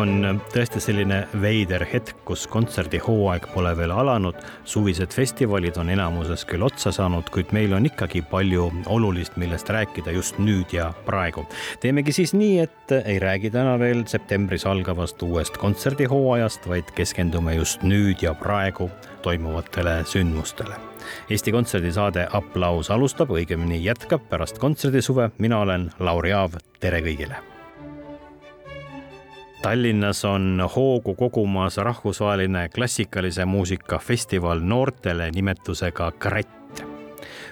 on tõesti selline veider hetk, kus kontserdihooaeg pole veel alanud, suvised festivalid on enamuses küll otsa saanud, kuid meil on ikkagi palju olulist, millest rääkida just nüüd ja praegu. teemegi siis nii, et ei räägi täna veel septembris algavast uuest kontserdihooajast, vaid keskendume just nüüd ja praegu toimuvatele sündmustele. Eesti Kontserdi saade Applaus alustab, õigemini jätkab pärast kontserdisuve. mina olen Lauri Aav, tere kõigile Tallinnas on hoogu kogumas rahvusvaheline klassikalise muusika festival noortele nimetusega Kratt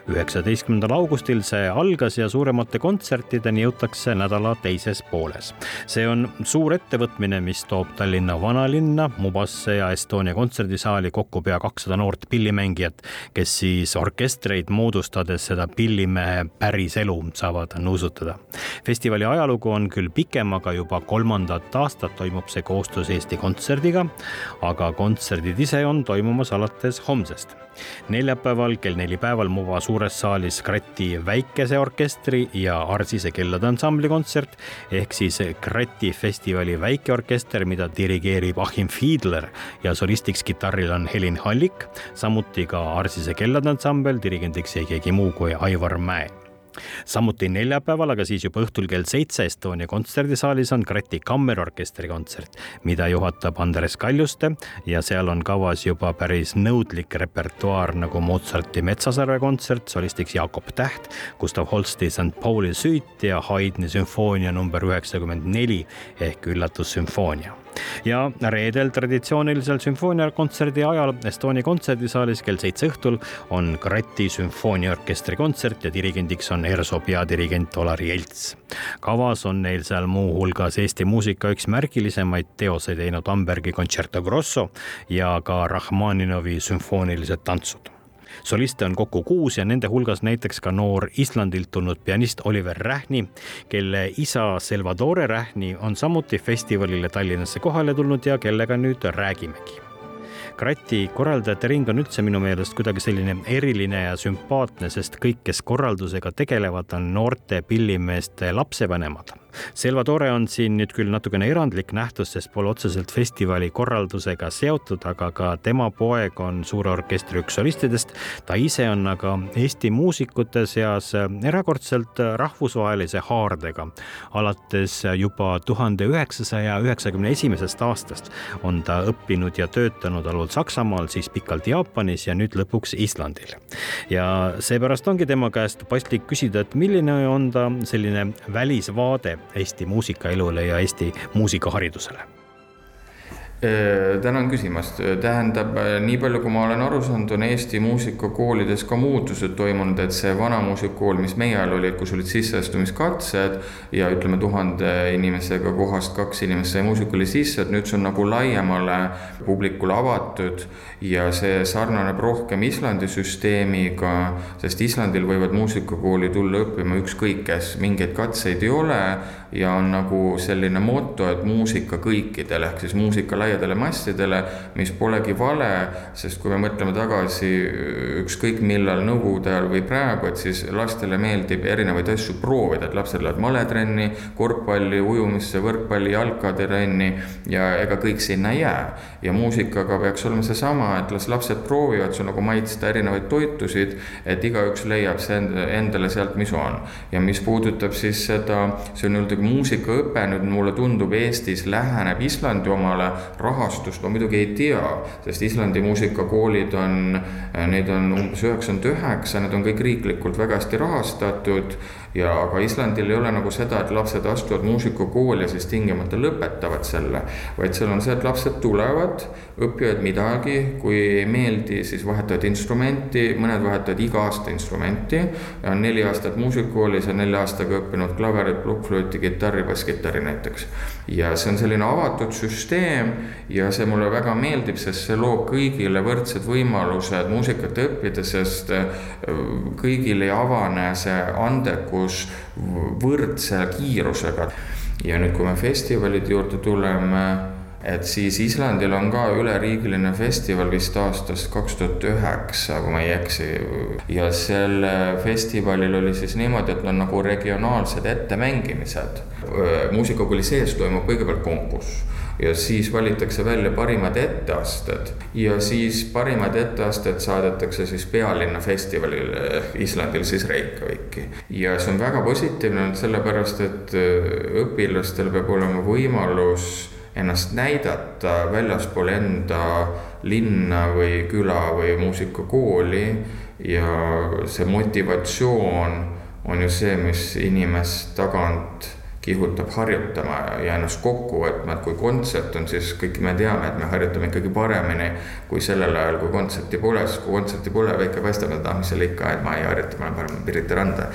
üheksateistkümnendal augustil see algas ja suuremate kontsertideni jõutakse nädala teises pooles. see on suur ettevõtmine, mis toob Tallinna vanalinna, Mubasse ja Estonia kontserdisaali kokku pea kakssada noort pillimängijat, kes siis orkestreid moodustades seda pillimehe päriselu saavad nuusutada. festivali ajalugu on küll pikem, aga juba kolmandat aastat toimub see koostöös Eesti Kontserdiga, aga kontserdid ise on toimumas alates homsest neljapäeval kell neli päeval Muva suures saalis Krati väikese orkestri ja Arsise kellade ansambli kontsert ehk siis Krati festivali väikeorkester, mida dirigeerib Achim Fiedler ja solistiks kitarril on Helin Hallik, samuti ka Arsise kellade ansambel, dirigendiks ei keegi muu kui Aivar Mäe samuti neljapäeval, aga siis juba õhtul kell seitse Estonia kontserdisaalis on Kreti kammerorkestri kontsert, mida juhatab Andres Kaljuste ja seal on kavas juba päris nõudlik repertuaar nagu Mozarti Metsasarve kontsert, solistiks Jakob Täht, Gustav Holsti St Pauli süüt ja Haydni sümfoonia number üheksakümmend neli ehk üllatussümfoonia ja reedel traditsioonilisel sümfooniakontserdi ajal Estonia kontserdisaalis kell seitse õhtul on Krati sümfooniaorkestri kontsert ja dirigendiks on ERSO peadirigent Olari Jelts. kavas on neil seal muuhulgas Eesti muusika üks märgilisemaid teoseid teinud Ambergi Concerto Grosso ja ka Rahmaninovi sümfoonilised tantsud soliste on kokku kuus ja nende hulgas näiteks ka noor Islandilt tulnud pianist Oliver Rähni, kelle isa Salvatore Rähni on samuti festivalile Tallinnasse kohale tulnud ja kellega nüüd räägimegi. Krati korraldajate ring on üldse minu meelest kuidagi selline eriline ja sümpaatne, sest kõik, kes korraldusega tegelevad, on noorte pillimeeste lapsevanemad Salvatore on siin nüüd küll natukene erandlik nähtus, sest pole otseselt festivali korraldusega seotud, aga ka tema poeg on suure orkestri üks solistidest. ta ise on aga Eesti muusikute seas erakordselt rahvusvahelise haardega. alates juba tuhande üheksasaja üheksakümne esimesest aastast on ta õppinud ja töötanud alul Saksamaal, siis pikalt Jaapanis ja nüüd lõpuks Islandil. ja seepärast ongi tema käest paslik küsida, et milline on ta selline välisvaade Eesti muusikaelule ja Eesti muusikaharidusele? Äh, tänan küsimast, tähendab, äh, nii palju, kui ma olen aru saanud, on Eesti muusikakoolides ka muutused toimunud, et see vana muusikakool, mis meie ajal oli, kus olid sisseastumiskatsed ja ütleme, tuhande inimesega kohast kaks inimest sai muusikuli sisse, et nüüd see on nagu laiemale publikule avatud ja see sarnaneb rohkem Islandi süsteemiga, sest Islandil võivad muusikakooli tulla õppima ükskõik kes, mingeid katseid ei ole ja on nagu selline moto, et muusika kõikidele ehk siis muusika laiadele massidele, mis polegi vale, sest kui me mõtleme tagasi ükskõik millal, nõukogude ajal või praegu, et siis lastele meeldib erinevaid asju proovida, et lapsed lähevad maletrenni, korvpalli, ujumisse, võrkpalli, jalkatrenni ja ega kõik sinna ei jää. ja muusikaga peaks olema seesama, et las lapsed proovivad sul nagu maitsta erinevaid toitusid, et igaüks leiab see endale sealt, mis on. ja mis puudutab siis seda, see on nii-öelda muusikaõpe nüüd mulle tundub Eestis läheneb Islandi omale rahastust ma muidugi ei tea, sest Islandi muusikakoolid on, neid on umbes üheksakümmend üheksa, need on kõik riiklikult väga hästi rahastatud ja aga Islandil ei ole nagu seda, et lapsed astuvad muusikakooli ja siis tingimata lõpetavad selle. vaid seal on see, et lapsed tulevad, õpivad midagi, kui ei meeldi, siis vahetavad instrumenti, mõned vahetavad iga aasta instrumenti. on neli aastat muusikakoolis ja nelja aastaga õppinud klaverit, plokkflööti, kitarri, basskitarri näiteks. ja see on selline avatud süsteem ja see mulle väga meeldib, sest see loob kõigile võrdsed võimalused muusikat õppida, sest äh, kõigil ei avane see andekus võrdse kiirusega. ja nüüd, kui me festivalide juurde tuleme, et siis Islandil on ka üleriigiline festival vist aastast kaks tuhat üheksa, kui ma ei eksi. ja sel festivalil oli siis niimoodi, et on nagu regionaalsed ettemängimised. muusikakooli sees toimub kõigepealt konkurss ja siis valitakse välja parimad etteasted ja siis parimad etteasted saadetakse siis pealinna festivalile Islandil siis Reykjaviki. ja see on väga positiivne sellepärast, et äh, õpilastel peab olema võimalus ennast näidata väljaspool enda linna või küla või muusikakooli ja see motivatsioon on ju see, mis inimest tagant kihutab harjutama ja ennast kokku võtma, et kui kontsert on, siis kõik me teame, et me harjutame ikkagi paremini kui sellel ajal, kui kontserti pole, sest kui kontserti pole, päike paistab, et ah, mis seal ikka, et ma ei harjuta, ma olen parem Pirita randa.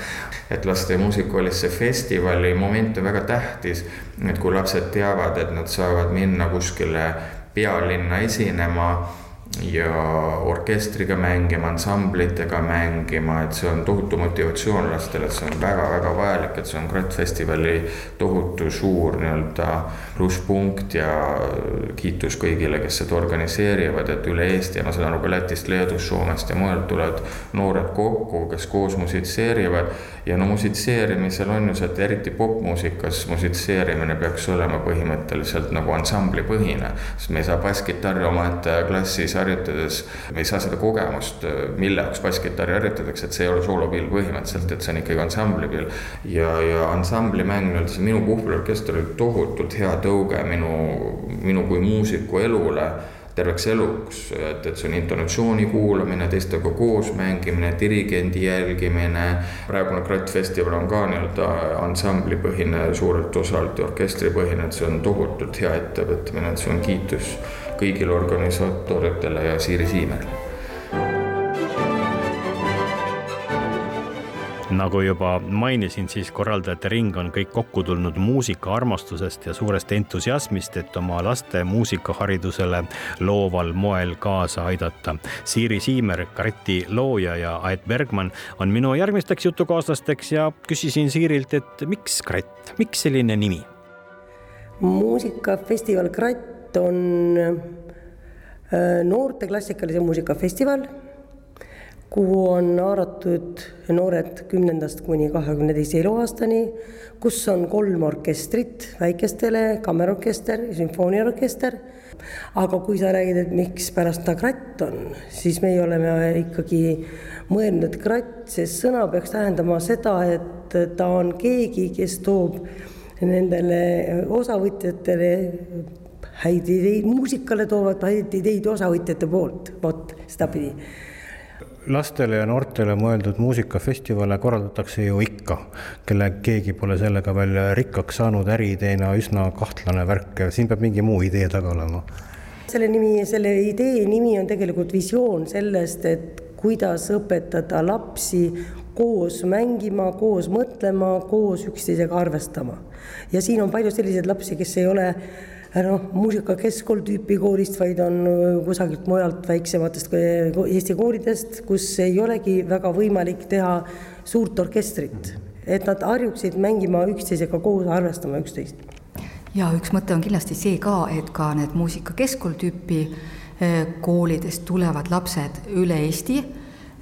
et laste muusikakoolis see festivali moment on väga tähtis, et kui lapsed teavad, et nad saavad minna kuskile pealinna esinema ja orkestriga mängima, ansamblitega mängima, et see on tohutu motivatsioon lastele, et see on väga-väga vajalik, et see on Kratt festivali tohutu suur nii-öelda plusspunkt ja kiitus kõigile, kes seda organiseerivad, et üle Eesti ja ma saan aru ka Lätist, Leedust, Soomest ja mujalt tulevad noored kokku, kes koos musitseerivad. ja no musitseerimisel on ju see, et eriti popmuusikas musitseerimine peaks olema põhimõtteliselt nagu ansamblipõhine, sest me ei saa basskitarri omaette klassis harjutades, me ei saa seda kogemust, mille jaoks basskitarri harjutatakse, et see ei ole soolopill põhimõtteliselt, et see on ikkagi ansamblipill. ja, ja ansamblimäng, nii-öelda see minu puhvelorkester oli tohutult hea tõuge minu, minu kui muusiku elule terveks eluks, et, et see on intonatsiooni kuulamine, teistega koos mängimine, dirigendi jälgimine. praegune Kratt festival on ka nii-öelda ansamblipõhine suurelt osalt orkestripõhine, et see on tohutult hea ettevõtmine, et see on kiitus kõigile organisaatoritele ja Siiri Siimerile nagu juba mainisin, siis korraldajate ring on kõik kokku tulnud muusikaarmastusest ja suurest entusiasmist, et oma laste muusikaharidusele looval moel kaasa aidata. Siiri Siimer, Kareti looja ja Aet Bergmann on minu järgmisteks jutukaaslasteks ja küsisin Siirilt, et miks Kratt, miks selline nimi? muusikafestival Kratt on äh, noorte klassikalise muusika festival, kuhu on haaratud noored kümnendast kuni kahekümne teise eluaastani, kus on kolm orkestrit väikestele, kammerorkester, sümfooniaorkester. aga kui sa räägid, et mikspärast ta kratt on, siis meie oleme ikkagi mõelnud, et kratt, see sõna peaks tähendama seda, et ta on keegi, kes toob nendele osavõtjatele häid ideid, muusikale toovad häid ideid osavõtjate poolt, vot sedapidi lastele ja noortele mõeldud muusikafestivale korraldatakse ju ikka, kelle keegi pole sellega veel rikkaks saanud, äriideena üsna kahtlane värk, siin peab mingi muu idee taga olema. selle nimi, selle idee nimi on tegelikult visioon sellest, et kuidas õpetada lapsi koos mängima, koos mõtlema, koos üksteisega arvestama. ja siin on palju selliseid lapsi, kes ei ole noh, muusikakeskkool tüüpi koolist, vaid on äh, kusagilt mujalt väiksematest äh, Eesti koolidest, kus ei olegi väga võimalik teha suurt orkestrit, et nad harjuksid mängima üksteisega koos, arvestama üksteist. ja üks mõte on kindlasti see ka, et ka need muusikakeskkool tüüpi äh, koolidest tulevad lapsed üle Eesti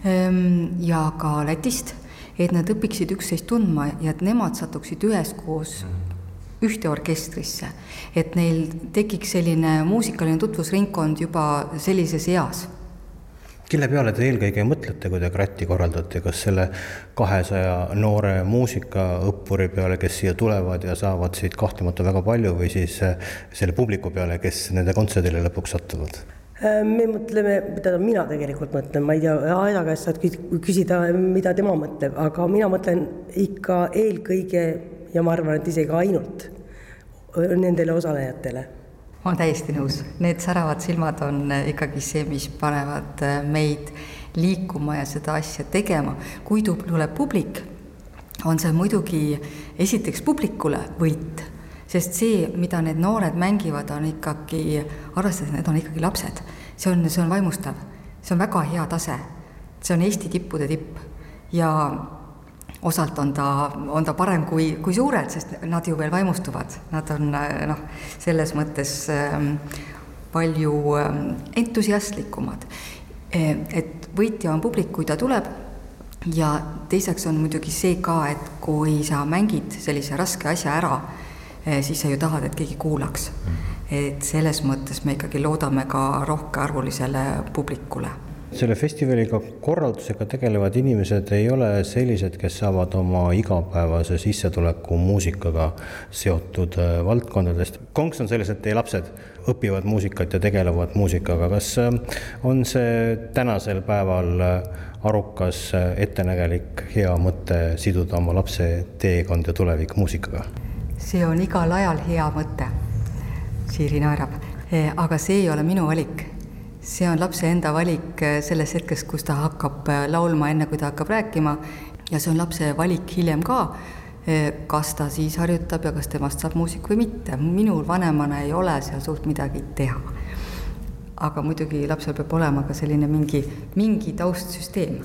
ähm, ja ka Lätist, et nad õpiksid üksteist tundma ja et nemad satuksid üheskoos ühte orkestrisse, et neil tekiks selline muusikaline tutvusringkond juba sellises eas kelle peale te eelkõige mõtlete, kui te kratti korraldate, kas selle kahesaja noore muusikaõppuri peale, kes siia tulevad ja saavad siit kahtlemata väga palju või siis selle publiku peale, kes nende kontserdile lõpuks satuvad? Me mõtleme, tähendab mina tegelikult mõtlen, ma ei tea, Aeda käest saad küsida, mida tema mõtleb, aga mina mõtlen ikka eelkõige ja ma arvan, et isegi ainult nendele osalejatele. Ma olen täiesti nõus, need säravad silmad on ikkagi see, mis panevad meid liikuma ja seda asja tegema. kui tuleb publik, on see muidugi esiteks publikule võit, sest see, mida need noored mängivad, on ikkagi, arvestades, need on ikkagi lapsed, see on, see on vaimustav, see on väga hea tase, see on Eesti tippude tipp. Ja osalt on ta, on ta parem kui, kui suured, sest nad ju veel vaimustuvad, nad on noh, selles mõttes ähm, palju ähm, entusiastlikumad. E, et võitja on publik, kui ta tuleb ja teiseks on muidugi see ka, et kui sa mängid sellise raske asja ära, e, siis sa ju tahad, et keegi kuulaks. et selles mõttes me ikkagi loodame ka rohkearvulisele publikule selle festivaliga korraldusega tegelevad inimesed ei ole sellised, kes saavad oma igapäevase sissetuleku muusikaga seotud äh, valdkondadest. konks on selles, et teie lapsed õpivad muusikat ja tegelevad muusikaga, kas äh, on see tänasel päeval äh, arukas, ettenägelik, hea mõte siduda oma lapse teekond ja tulevik muusikaga? see on igal ajal hea mõte, Siiri naerab, aga see ei ole minu valik see on lapse enda valik äh, selles hetkes, kus ta hakkab äh, laulma, enne kui ta hakkab rääkima ja see on lapse valik hiljem ka, äh, kas ta siis harjutab ja kas temast saab muusik või mitte. minul vanemana ei ole seal suurt midagi teha. aga muidugi lapsel peab olema ka selline mingi, mingi taustsüsteem.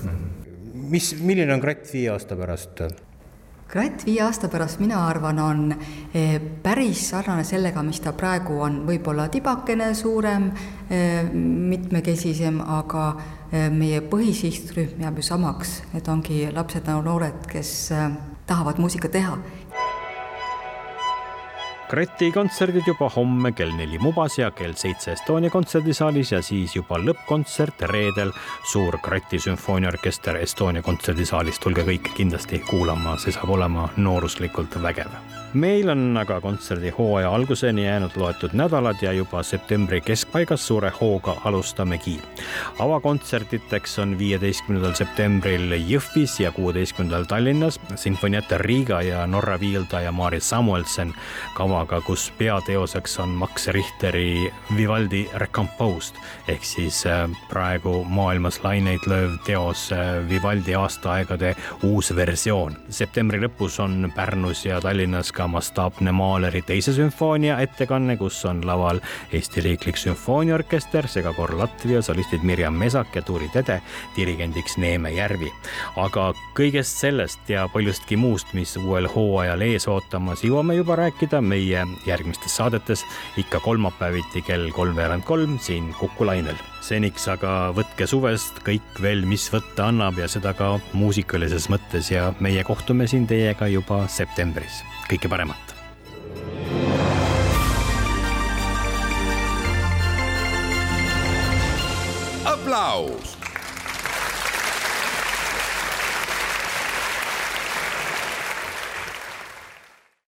mis, milline on Kratt viie aasta pärast? Kratt viie aasta pärast, mina arvan, on eh, päris sarnane sellega, mis ta praegu on, võib-olla tibakene suurem, eh, mitmekesisem, aga eh, meie põhisihtrühm jääb ju samaks, need ongi lapsed ja noored, kes tahavad muusikat teha Kreti kontserdid juba homme kell neli Mubas ja kell seitse Estonia kontserdisaalis ja siis juba lõppkontsert reedel suur Kreti sümfooniaorkester Estonia kontserdisaalis. tulge kõik kindlasti kuulama, see saab olema nooruslikult vägev meil on aga kontserdihooaja alguseni jäänud loetud nädalad ja juba septembri keskpaigas suure hooga alustamegi. avakontserditeks on viieteistkümnendal septembril Jõhvis ja kuueteistkümnendal Tallinnas sinfoniate Riiga ja Norra Viilda ja Marit Samuelsen kavaga, kus peateoseks on Max Richteri Vivaldi Recomposed ehk siis äh, praegu maailmas laineid lööv teos äh, Vivaldi aastaaegade uus versioon. septembri lõpus on Pärnus ja Tallinnas ka mastaapne Mahleri teise sümfoonia ettekanne, kus on laval Eesti Riiklik Sümfooniaorkester, segakoor Latvia, solistid Mirjam Mesak ja Tuuri Tede, dirigendiks Neeme Järvi. aga kõigest sellest ja paljustki muust, mis uuel hooajal ees ootamas, jõuame juba rääkida meie järgmistes saadetes ikka kolmapäeviti kell kolmveerand kolm siin Kuku lainel seniks aga võtke suvest kõik veel, mis võtta annab ja seda ka muusikalises mõttes ja meie kohtume siin teiega juba septembris kõike paremat. aplaus